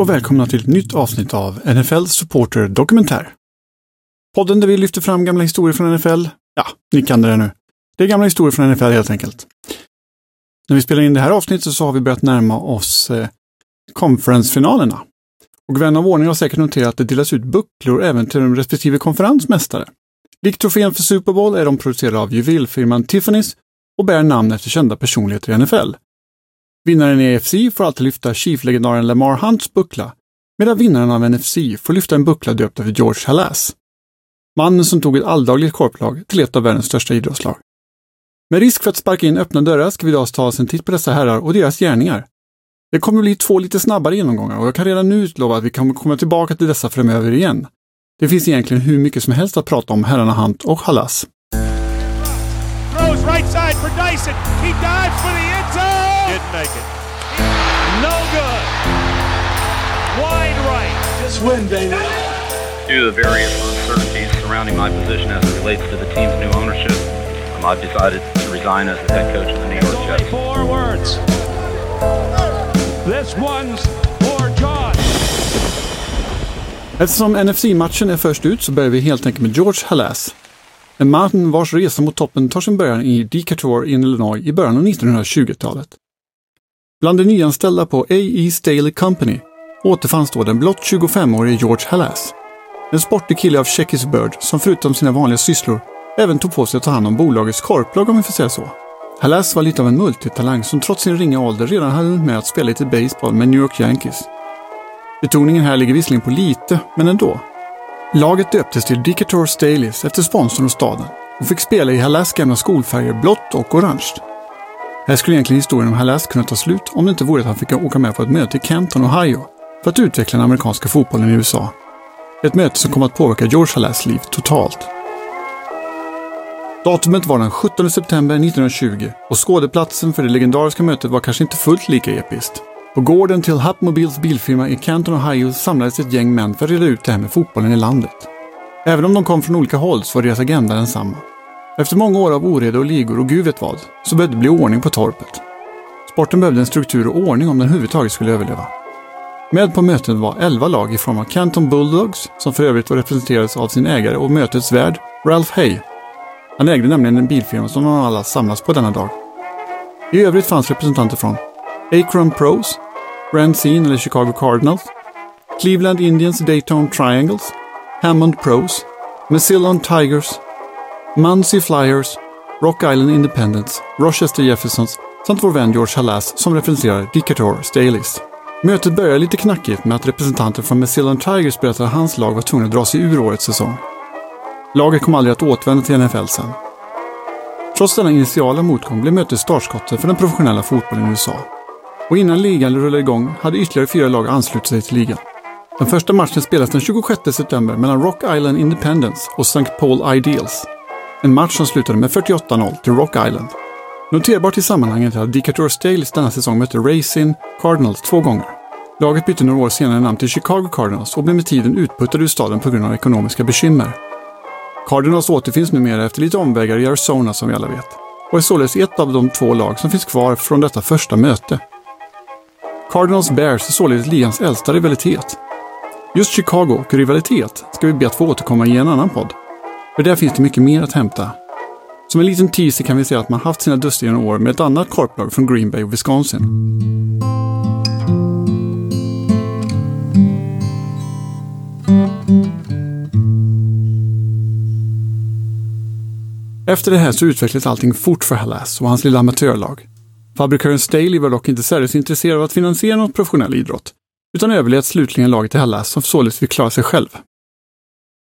Hej och välkomna till ett nytt avsnitt av NFL Supporter Dokumentär. Podden där vi lyfter fram gamla historier från NFL. Ja, ni kan det där nu. Det är gamla historier från NFL helt enkelt. När vi spelar in det här avsnittet så har vi börjat närma oss eh, conference-finalerna. Och vän av ordning har säkert noterat att det delas ut bucklor även till de respektive konferensmästare. Likt trofén för Super Bowl är de producerade av juvelfirman Tiffany's och bär namn efter kända personligheter i NFL. Vinnaren i AFC får alltid lyfta Chief-legendaren Lamar Hunts buckla, medan vinnaren av NFC får lyfta en buckla döpt efter George Halas. Mannen som tog ett alldagligt korplag till ett av världens största idrottslag. Med risk för att sparka in öppna dörrar ska vi idag ta oss en titt på dessa herrar och deras gärningar. Det kommer bli två lite snabbare genomgångar och jag kan redan nu utlova att vi kommer komma tillbaka till dessa framöver igen. Det finns egentligen hur mycket som helst att prata om herrarna Hunt och Halas. Throws right side for Dyson. He dives for the end zone. Didn't make it. No good. Wide right. Just win, baby. Due to the various uncertainties surrounding my position as it relates to the team's new ownership, um, I've decided to resign as the head coach of the New York Only Jets. four words. This one's for John. Eftersom NFC-matchen är först ut så börjar vi helt enkelt med George Halas. En man vars resa mot toppen tar sin början i Decatur i Illinois i början av 1920-talet. Bland de nyanställda på A.E. Staley Company återfanns då den blott 25-årige George Halas. En sportig kille av Tjeckisk börd som förutom sina vanliga sysslor även tog på sig att ta hand om bolagets korplag om vi får säga så. Halas var lite av en multitalang som trots sin ringa ålder redan hade med att spela lite baseball med New York Yankees. Betoningen här ligger visserligen på lite, men ändå. Laget döptes till Decatur Staleys efter sponsorn och staden och fick spela i Halas gamla skolfärger blått och orange. Här skulle egentligen historien om Halas kunna ta slut om det inte vore att han fick åka med på ett möte i Canton, Ohio för att utveckla den amerikanska fotbollen i USA. Ett möte som kom att påverka George Halas liv totalt. Datumet var den 17 september 1920 och skådeplatsen för det legendariska mötet var kanske inte fullt lika episkt. På gården till Hapmobils bilfirma i Canton, Ohio samlades ett gäng män för att reda ut det här med fotbollen i landet. Även om de kom från olika håll så var deras agenda densamma. Efter många år av oreda och ligor och gud vet vad, så behövde det bli ordning på torpet. Sporten behövde en struktur och ordning om den överhuvudtaget skulle överleva. Med på mötet var 11 lag i form av Canton Bulldogs, som för övrigt var representerades av sin ägare och mötets värd, Ralph Hay. Han ägde nämligen en bilfirma som de alla samlas på denna dag. I övrigt fanns representanter från Akron Pros, Rancine eller Chicago Cardinals, Cleveland Indians Dayton Triangles, Hammond Pros, Massillon Tigers, Muncie Flyers, Rock Island Independents, Rochester Jeffersons samt vår vän George Halas som representerar Decatur Staleys. Mötet började lite knackigt med att representanter från Massillon Tigers berättade att hans lag var tvungna att dra sig ur årets säsong. Laget kom aldrig att återvända till NFL sen. Trots denna initiala motgång blev mötet startskottet för den professionella fotbollen i USA. Och innan ligan rullade igång hade ytterligare fyra lag anslutit sig till ligan. Den första matchen spelas den 26 september mellan Rock Island Independence och St. Paul Ideals. En match som slutade med 48-0 till Rock Island. Noterbart i sammanhanget är att Decatur Stales denna säsong mötte Racing Cardinals två gånger. Laget bytte några år senare namn till Chicago Cardinals och blev med tiden utputtade ur staden på grund av ekonomiska bekymmer. Cardinals återfinns numera efter lite omvägar i Arizona som vi alla vet och är således ett av de två lag som finns kvar från detta första möte. Cardinals Bears är således ligans äldsta rivalitet. Just Chicago och rivalitet ska vi be att få återkomma i en annan podd. För där finns det mycket mer att hämta. Som en liten teaser kan vi säga att man haft sina duster genom år med ett annat korplag från Green Bay och Wisconsin. Efter det här så utvecklades allting fort för Halas och hans lilla amatörlag. Fabrikören Staley var dock inte särskilt intresserad av att finansiera något professionell idrott, utan överlät slutligen laget till Halas som således fick klara sig själv.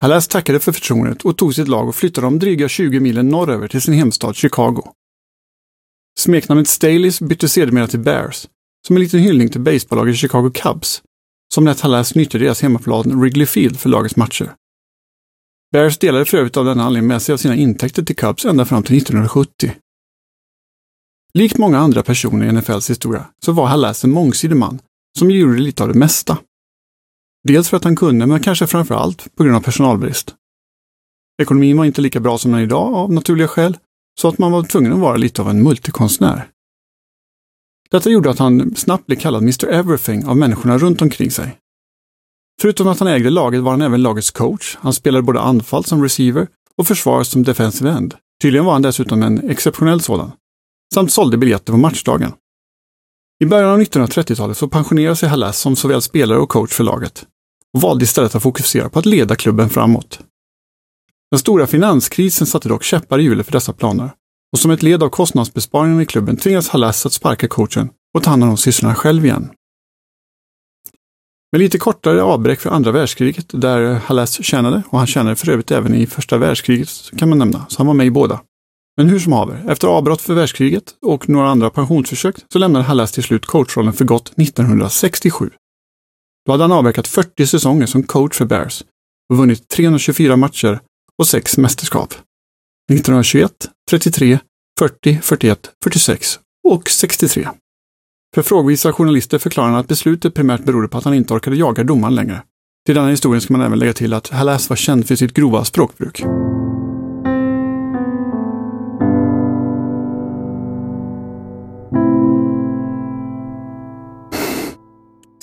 Halas tackade för förtroendet och tog sitt lag och flyttade dem dryga 20 milen norröver till sin hemstad Chicago. Smeknamnet Staleys bytte sedermera till Bears, som en liten hyllning till baseballaget Chicago Cubs, som lät Halas nyttja deras hemmaplan Wrigley Field för lagets matcher. Bears delade för övrigt av denna anledning med sig av sina intäkter till Cubs ända fram till 1970. Likt många andra personer i NFLs historia så var Halas en mångsidig man som gjorde lite av det mesta. Dels för att han kunde, men kanske framför allt på grund av personalbrist. Ekonomin var inte lika bra som den är idag av naturliga skäl, så att man var tvungen att vara lite av en multikonstnär. Detta gjorde att han snabbt blev kallad Mr Everything av människorna runt omkring sig. Förutom att han ägde laget var han även lagets coach. Han spelade både anfall som receiver och försvar som defensive end. Tydligen var han dessutom en exceptionell sådan. Samt sålde biljetter på matchdagen. I början av 1930-talet så pensionerade sig Hallas som såväl spelare och coach för laget och valde istället att fokusera på att leda klubben framåt. Den stora finanskrisen satte dock käppar i hjulet för dessa planer och som ett led av kostnadsbesparingen i klubben tvingas Halas att sparka coachen och ta hand om sysslorna själv igen. Med lite kortare avbräck för andra världskriget där Halas tjänade och han tjänade för övrigt även i första världskriget kan man nämna, så han var med i båda. Men hur som haver, efter avbrott för världskriget och några andra pensionsförsök så lämnade Halas till slut coachrollen för gott 1967. Då hade han avverkat 40 säsonger som coach för Bears och vunnit 324 matcher och sex mästerskap. 1921, 33, 40, 41, 46 och 63. För frågvisa journalister förklarar han att beslutet primärt berodde på att han inte orkade jaga domaren längre. Till denna historien ska man även lägga till att Halas var känd för sitt grova språkbruk.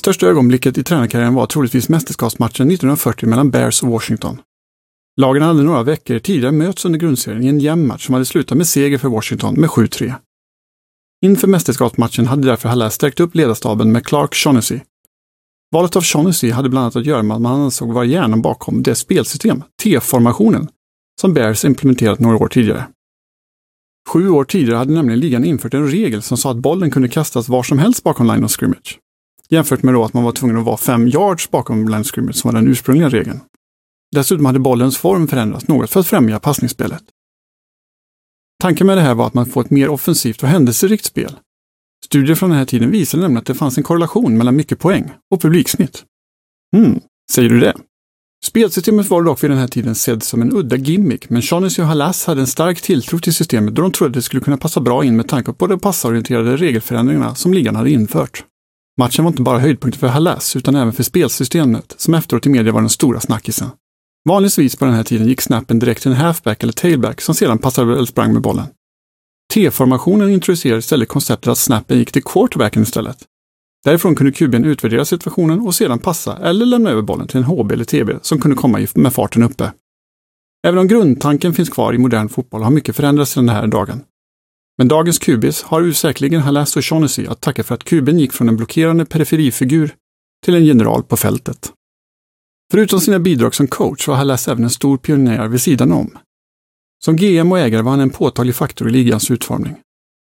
Största ögonblicket i tränarkarriären var troligtvis mästerskapsmatchen 1940 mellan Bears och Washington. Lagen hade några veckor tidigare möts under grundserien i en jämn match som hade slutat med seger för Washington med 7-3. Inför mästerskapsmatchen hade därför Hallass stärkt upp ledarstaben med Clark Shaughnessy. Valet av Shaughnessy hade bland annat att göra med att man ansåg vara hjärnan bakom det spelsystem, T-formationen, som Bears implementerat några år tidigare. Sju år tidigare hade nämligen ligan infört en regel som sa att bollen kunde kastas var som helst bakom line of scrimmage. Jämfört med då att man var tvungen att vara fem yards bakom line of scrimmage som var den ursprungliga regeln. Dessutom hade bollens form förändrats något för att främja passningsspelet. Tanken med det här var att man får ett mer offensivt och händelserikt spel. Studier från den här tiden visade nämligen att det fanns en korrelation mellan mycket poäng och publiksnitt. Hmm, säger du det? Spelsystemet var dock vid den här tiden sedd som en udda gimmick, men Shaughnessy och Halas hade en stark tilltro till systemet då de trodde att det skulle kunna passa bra in med tanke på de passorienterade regelförändringarna som ligan hade infört. Matchen var inte bara höjdpunkten för Halas utan även för spelsystemet, som efteråt i media var den stora snackisen. Vanligtvis på den här tiden gick snappen direkt till en halfback eller tailback som sedan passade eller sprang med bollen. T-formationen introducerade istället konceptet att snappen gick till quarterbacken istället. Därifrån kunde QBn utvärdera situationen och sedan passa eller lämna över bollen till en HB eller TB som kunde komma med farten uppe. Även om grundtanken finns kvar i modern fotboll har mycket förändrats sedan den här dagen. Men dagens Kubis har säkerligen Halas och Shaughnessy att tacka för att kuben gick från en blockerande periferifigur till en general på fältet. Förutom sina bidrag som coach var Halas även en stor pionjär vid sidan om. Som GM och ägare var han en påtaglig faktor i ligans utformning.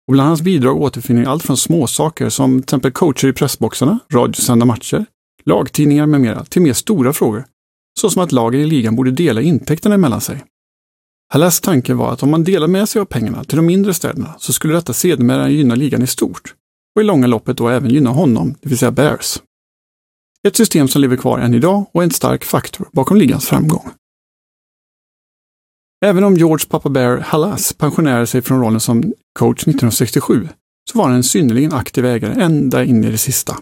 Och bland hans bidrag återfinner allt från småsaker som till exempel coacher i pressboxarna, radiosända matcher, lagtidningar med mera, till mer stora frågor, såsom att lagen i ligan borde dela intäkterna mellan sig. Halas tanke var att om man delar med sig av pengarna till de mindre städerna så skulle detta sedermera gynna ligan i stort och i långa loppet då även gynna honom, det vill säga Bears. Ett system som lever kvar än idag och är en stark faktor bakom ligans framgång. Även om George Papa Bear Halas pensionerade sig från rollen som coach 1967 så var han en synnerligen aktiv ägare ända in i det sista.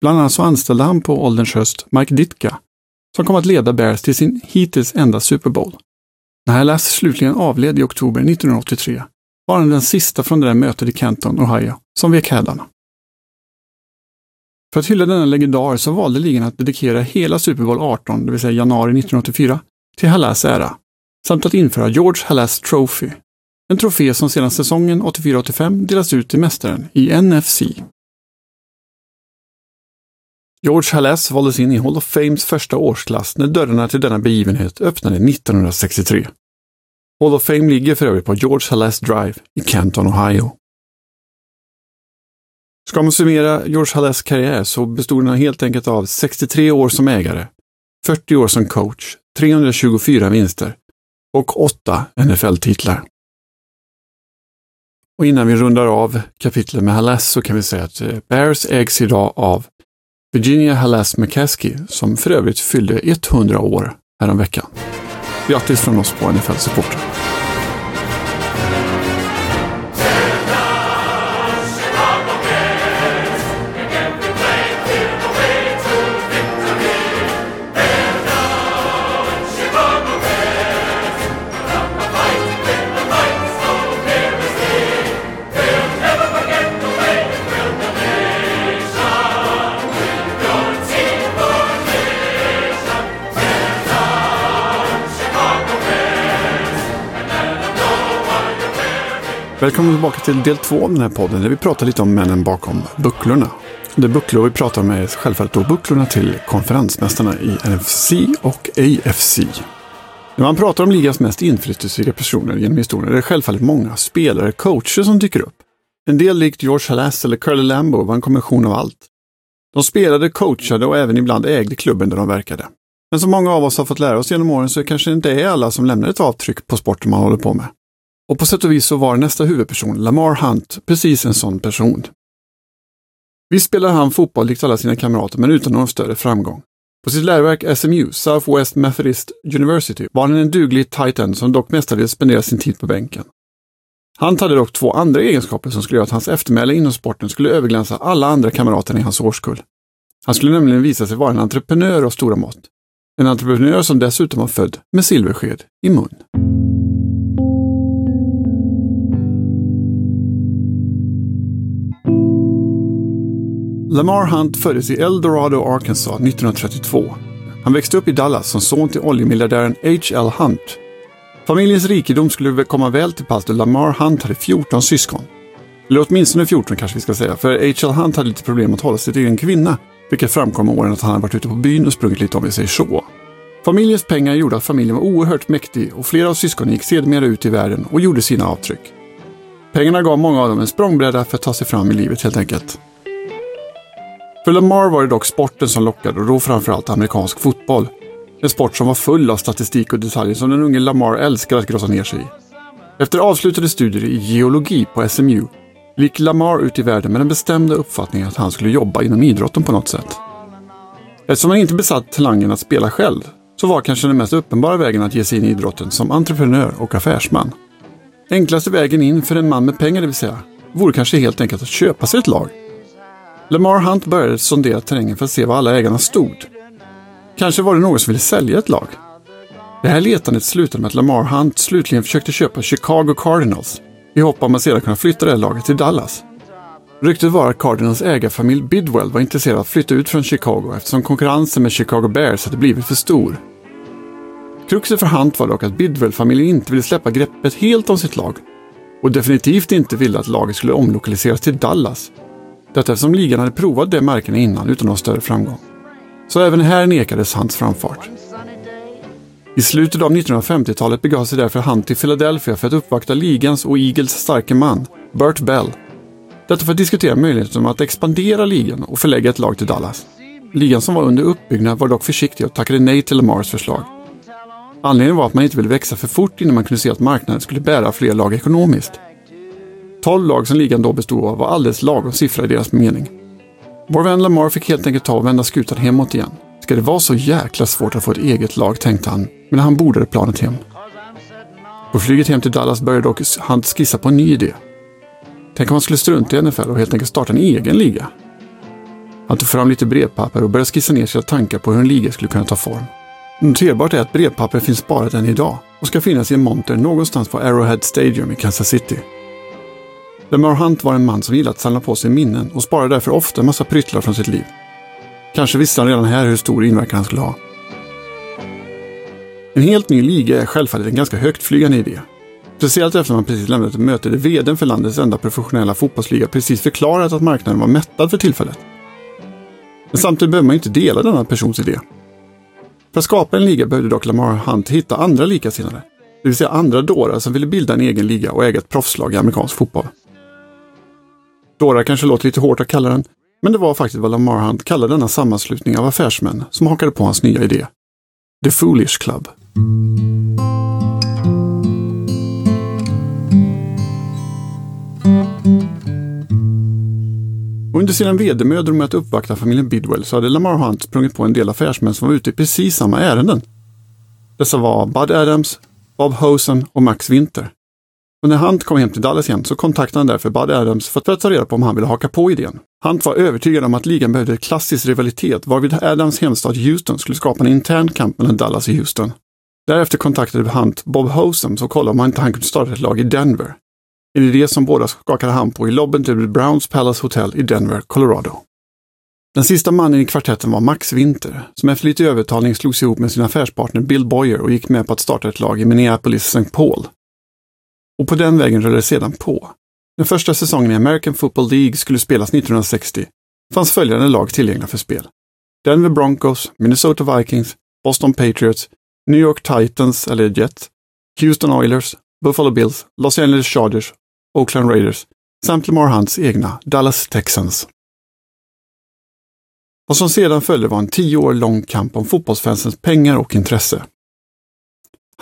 Bland annat så anställde han på ålderns höst Mike Ditka som kom att leda Bears till sin hittills enda Super Bowl. När Halas slutligen avled i oktober 1983 var han den sista från det där mötet i Canton, Ohio, som vek hädarna. För att hylla denna legendar så valde ligan att dedikera hela Super Bowl 18, det vill säga januari 1984, till Halas ära, samt att införa George Halas Trophy, en trofé som sedan säsongen 84-85 delas ut till mästaren i NFC. George Halas valdes in i Hall of Fames första årsklass när dörrarna till denna begivenhet öppnade 1963. Hall of Fame ligger för övrigt på George Halas Drive i Canton, Ohio. Ska man summera George Halas karriär så bestod den helt enkelt av 63 år som ägare, 40 år som coach, 324 vinster och 8 NFL-titlar. Och innan vi rundar av kapitlet med Halas så kan vi säga att eh, Bears ägs idag av Virginia Halas McCaskey som för övrigt fyllde 100 år häromveckan. Grattis från oss på NFL Välkommen tillbaka till del två av den här podden där vi pratar lite om männen bakom bucklorna. Det bucklor vi pratar om är självfallet då bucklorna till konferensmästarna i NFC och AFC. När man pratar om ligans mest inflytelserika personer genom historien är det självfallet många spelare, och coacher som dyker upp. En del likt George Halas eller Curly Lambo var en kombination av allt. De spelade, coachade och även ibland ägde klubben där de verkade. Men som många av oss har fått lära oss genom åren så kanske det inte är alla som lämnar ett avtryck på sporten man håller på med. Och på sätt och vis så var nästa huvudperson, Lamar Hunt, precis en sån person. Visst spelade han fotboll likt alla sina kamrater, men utan någon större framgång. På sitt läroverk SMU, Southwest Methodist University, var han en duglig tight end som dock mestadels spenderade sin tid på bänken. Hunt hade dock två andra egenskaper som skulle göra att hans eftermäle inom sporten skulle överglänsa alla andra kamrater i hans årskull. Han skulle nämligen visa sig vara en entreprenör av stora mått. En entreprenör som dessutom var född med silversked i mun. Lamar Hunt föddes i Eldorado, Arkansas 1932. Han växte upp i Dallas som son till oljemiljardären H.L. Hunt. Familjens rikedom skulle komma väl till pass då Lamar Hunt hade 14 syskon. Eller åtminstone 14 kanske vi ska säga, för H.L. Hunt hade lite problem att hålla sig till en kvinna, vilket framkom med åren att han hade varit ute på byn och sprungit lite om vi säger så. Familjens pengar gjorde att familjen var oerhört mäktig och flera av syskonen gick sedermera ut i världen och gjorde sina avtryck. Pengarna gav många av dem en språngbräda för att ta sig fram i livet helt enkelt. För Lamar var det dock sporten som lockade och då framförallt amerikansk fotboll. En sport som var full av statistik och detaljer som den unge Lamar älskar att grotta ner sig i. Efter avslutade studier i geologi på SMU gick Lamar ut i världen med den bestämda uppfattningen att han skulle jobba inom idrotten på något sätt. Eftersom han inte besatt talangen att spela själv så var kanske den mest uppenbara vägen att ge sig in i idrotten som entreprenör och affärsman. Enklaste vägen in för en man med pengar det vill säga, vore kanske helt enkelt att köpa sig ett lag. Lamar Hunt började sondera terrängen för att se var alla ägarna stod. Kanske var det någon som ville sälja ett lag. Det här letandet slutade med att Lamar Hunt slutligen försökte köpa Chicago Cardinals i hopp om att sedan kunna flytta det laget till Dallas. Ryktet var att Cardinals ägarfamilj Bidwell var intresserad av att flytta ut från Chicago eftersom konkurrensen med Chicago Bears hade blivit för stor. Kruxet för Hunt var dock att Bidwell-familjen inte ville släppa greppet helt om sitt lag och definitivt inte ville att laget skulle omlokaliseras till Dallas detta eftersom ligan hade provat de märkena innan utan någon större framgång. Så även här nekades hans framfart. I slutet av 1950-talet begav sig därför Hunt till Philadelphia för att uppvakta ligans och Eagles starke man, Burt Bell. Detta för att diskutera möjligheten om att expandera ligan och förlägga ett lag till Dallas. Ligan som var under uppbyggnad var dock försiktig och tackade nej till Lamars förslag. Anledningen var att man inte ville växa för fort innan man kunde se att marknaden skulle bära fler lag ekonomiskt. 12 lag som ligan då bestod av var alldeles lagom siffra i deras mening. Vår vän Lamar fick helt enkelt ta och vända skutan hemåt igen. Ska det vara så jäkla svårt att få ett eget lag, tänkte han, men han bordade planet hem. På flyget hem till Dallas började dock han skissa på en ny idé. Tänk om han skulle strunta i NFL och helt enkelt starta en egen liga. Han tog fram lite brevpapper och började skissa ner sina tankar på hur en liga skulle kunna ta form. Noterbart är att brevpapper finns sparat än idag och ska finnas i en monter någonstans på Arrowhead Stadium i Kansas City. Lamar Hunt var en man som gillade att samla på sig minnen och sparade därför ofta en massa pryttlar från sitt liv. Kanske visste han redan här hur stor inverkan han skulle ha. En helt ny liga är självfallet en ganska högtflygande idé. Speciellt efter att man precis lämnat ett möte där vdn för landets enda professionella fotbollsliga precis förklarat att marknaden var mättad för tillfället. Men samtidigt behöver man inte dela denna persons idé. För att skapa en liga behövde dock Lamar Hunt hitta andra likasinnade. Det vill säga andra dårar som ville bilda en egen liga och äga ett proffslag i amerikansk fotboll. Dårar kanske låter lite hårt att kalla den, men det var faktiskt vad Lamar Hunt kallade denna sammanslutning av affärsmän som hakade på hans nya idé. The Foolish Club. Under sina vedermödor med att uppvakta familjen Bidwell så hade Lamar Hunt sprungit på en del affärsmän som var ute i precis samma ärenden. Dessa var Bud Adams, Bob Hosen och Max Winter. Och när Hunt kom hem till Dallas igen så kontaktade han därför Bud Adams för att ta reda på om han ville haka på idén. Hunt var övertygad om att ligan behövde klassisk rivalitet varvid Adams hemstad Houston skulle skapa en intern kamp mellan Dallas och Houston. Därefter kontaktade Hunt Bob Hosum och kollade om han inte han kunde starta ett lag i Denver. En idé som båda skakade hand på i lobben till Browns Palace Hotel i Denver, Colorado. Den sista mannen i kvartetten var Max Winter, som efter lite övertalning slogs ihop med sin affärspartner Bill Boyer och gick med på att starta ett lag i Minneapolis St. Paul och på den vägen rullade det sedan på. Den första säsongen i American Football League skulle spelas 1960 fanns följande lag tillgängliga för spel. Denver Broncos, Minnesota Vikings, Boston Patriots, New York Titans eller Jets, Houston Oilers, Buffalo Bills, Los Angeles Chargers, Oakland Raiders samt Lamar Hunts egna Dallas Texans. Vad som sedan följde var en tio år lång kamp om fotbollsfansens pengar och intresse.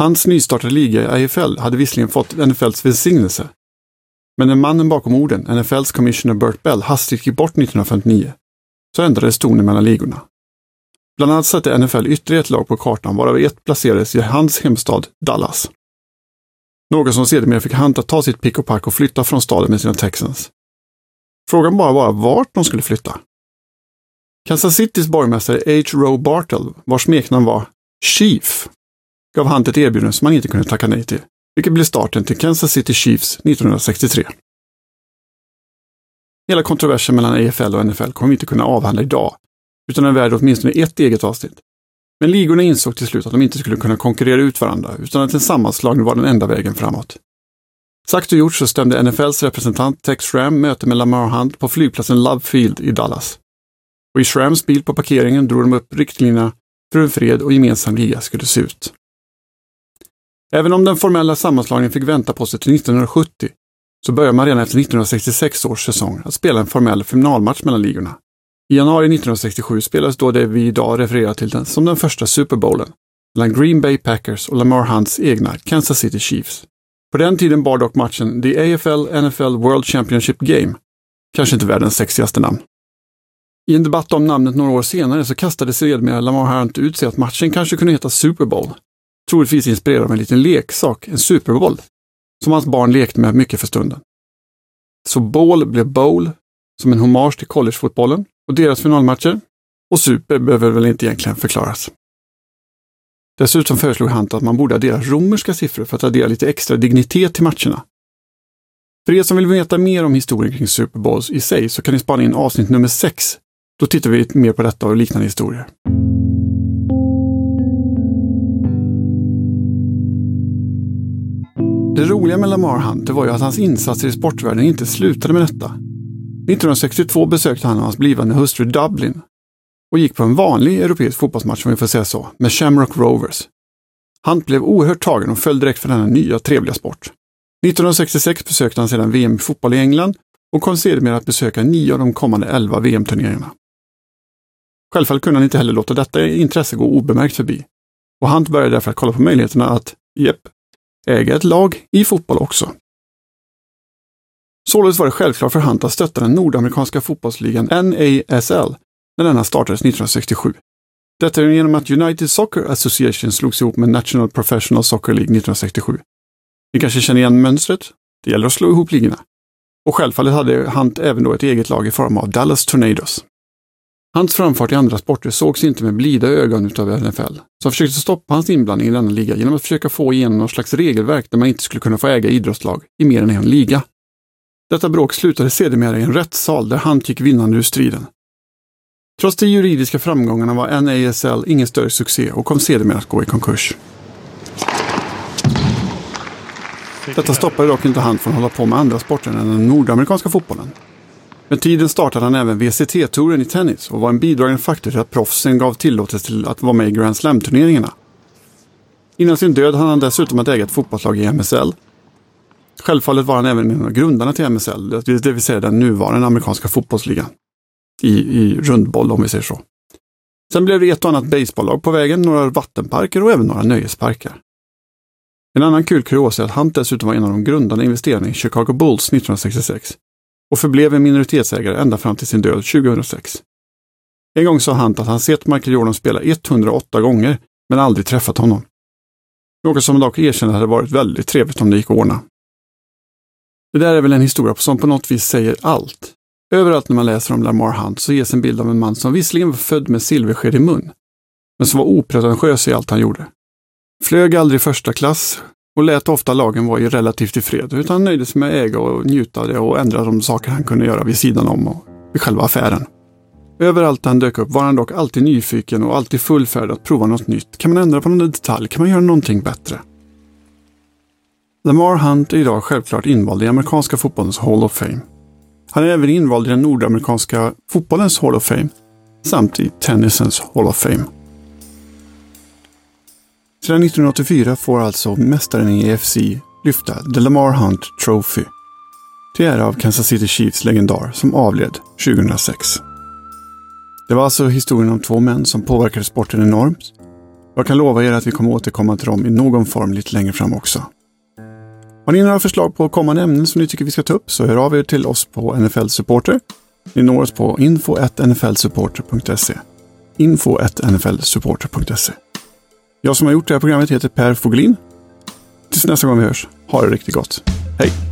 Hans nystartade liga i AFL hade visserligen fått NFLs välsignelse. Men när mannen bakom orden, NFLs commissioner Burt Bell, hastigt gick bort 1959, så ändrades tonen mellan ligorna. Bland annat satte NFL ytterligare ett lag på kartan varav ett placerades i hans hemstad Dallas. Något som sedermera fick Hunt att ta sitt pick och pack och flytta från staden med sina Texans. Frågan bara var vart de skulle flytta. Kansas Citys borgmästare H. Roe Bartle, vars smeknamn var Chief, gav Hunt ett erbjudande som han inte kunde tacka nej till, vilket blev starten till Kansas City Chiefs 1963. Hela kontroversen mellan AFL och NFL kommer vi inte kunna avhandla idag, utan är värd åtminstone ett eget avsnitt. Men ligorna insåg till slut att de inte skulle kunna konkurrera ut varandra, utan att en sammanslagning var den enda vägen framåt. Sagt och gjort så stämde NFLs representant Tex Schramm möte med Lamar Hunt på flygplatsen Love Field i Dallas. Och i Shrams bil på parkeringen drog de upp riktlinjerna för hur en fred och gemensam liga skulle se ut. Även om den formella sammanslagningen fick vänta på sig till 1970 så började man redan efter 1966 års säsong att spela en formell finalmatch mellan ligorna. I januari 1967 spelades då det vi idag refererar till den som den första Super Bowlen mellan Green Bay Packers och Lamar Hunts egna Kansas City Chiefs. På den tiden bar dock matchen The AFL NFL World Championship Game, kanske inte världens sexigaste namn. I en debatt om namnet några år senare så kastade sedermera Lamar Hunt ut sig att matchen kanske kunde heta Super Bowl. Troligtvis inspirerad av en liten leksak, en Super Bowl, som hans barn lekte med mycket för stunden. Så Bowl blev Bowl, som en hommage till collegefotbollen och deras finalmatcher. Och Super behöver väl inte egentligen förklaras. Dessutom föreslog Hunt att man borde addera romerska siffror för att addera lite extra dignitet till matcherna. För er som vill veta mer om historien kring Super Bowls i sig så kan ni spana in avsnitt nummer 6. Då tittar vi mer på detta och liknande historier. Det roliga med Lamar Hunt var ju att hans insatser i sportvärlden inte slutade med detta. 1962 besökte han och hans blivande hustru Dublin och gick på en vanlig europeisk fotbollsmatch, om vi får säga så, med Shamrock Rovers. Hunt blev oerhört tagen och föll direkt för denna nya trevliga sport. 1966 besökte han sedan VM i fotboll i England och kom sedermera att besöka nio av de kommande elva VM-turneringarna. Självfallet kunde han inte heller låta detta intresse gå obemärkt förbi. Och Hunt började därför att kolla på möjligheterna att, jepp, äga ett lag i fotboll också. Således var det självklart för Hunt att stötta den nordamerikanska fotbollsligan NASL när denna startades 1967. Detta genom att United Soccer Association slogs ihop med National Professional Soccer League 1967. Ni kanske känner igen mönstret? Det gäller att slå ihop ligorna. Och självfallet hade Hunt även då ett eget lag i form av Dallas Tornadoes. Hans framfart i andra sporter sågs inte med blida ögon utav NFL, som försökte stoppa hans inblandning i denna liga genom att försöka få igenom något slags regelverk där man inte skulle kunna få äga idrottslag i mer än en liga. Detta bråk slutade sedermera i en rättssal där han gick vinnande ur striden. Trots de juridiska framgångarna var NASL ingen större succé och kom sedermera att gå i konkurs. Detta stoppade dock inte han från att hålla på med andra sporter än den nordamerikanska fotbollen. Med tiden startade han även VCT-touren i tennis och var en bidragande faktor till att proffsen gav tillåtelse till att vara med i Grand Slam-turneringarna. Innan sin död hade han dessutom att äga ett fotbollslag i MSL. Självfallet var han även en av grundarna till MSL, det vill säga den nuvarande amerikanska fotbollsligan. I, I rundboll om vi säger så. Sen blev det ett och annat baseballlag på vägen, några vattenparker och även några nöjesparker. En annan kul kuriosa är att han dessutom var en av de grundande investerarna i Chicago Bulls 1966 och förblev en minoritetsägare ända fram till sin död 2006. En gång sa Hunt att han sett Michael Jordan spela 108 gånger, men aldrig träffat honom. Något som dock erkände hade varit väldigt trevligt om det gick att ordna. Det där är väl en historia som på något vis säger allt. Överallt när man läser om Lamar Hunt så ges en bild av en man som visserligen var född med silversked i mun, men som var opretentiös i allt han gjorde. Flög aldrig första klass och lät ofta lagen vara relativt i fred, utan nöjde sig med att äga och njuta av det och ändra de saker han kunde göra vid sidan om och vid själva affären. Överallt där han dök upp var han dock alltid nyfiken och alltid full färd att prova något nytt. Kan man ändra på någon detalj? Kan man göra någonting bättre? Lamar Hunt är idag självklart invald i amerikanska fotbollens Hall of Fame. Han är även invald i den nordamerikanska fotbollens Hall of Fame samt i tennisens Hall of Fame. Sedan 1984 får alltså mästaren i EFC lyfta The Lamar Hunt Trophy till ära av Kansas City Chiefs legendar som avled 2006. Det var alltså historien om två män som påverkade sporten enormt. Jag kan lova er att vi kommer återkomma till dem i någon form lite längre fram också. Har ni några förslag på kommande ämnen som ni tycker vi ska ta upp så hör av er till oss på NFL Supporter. Ni når oss på info.nflsupporter.se info.nflsupporter.se jag som har gjort det här programmet heter Per Fogelin. Tills nästa gång vi hörs, ha det riktigt gott. Hej!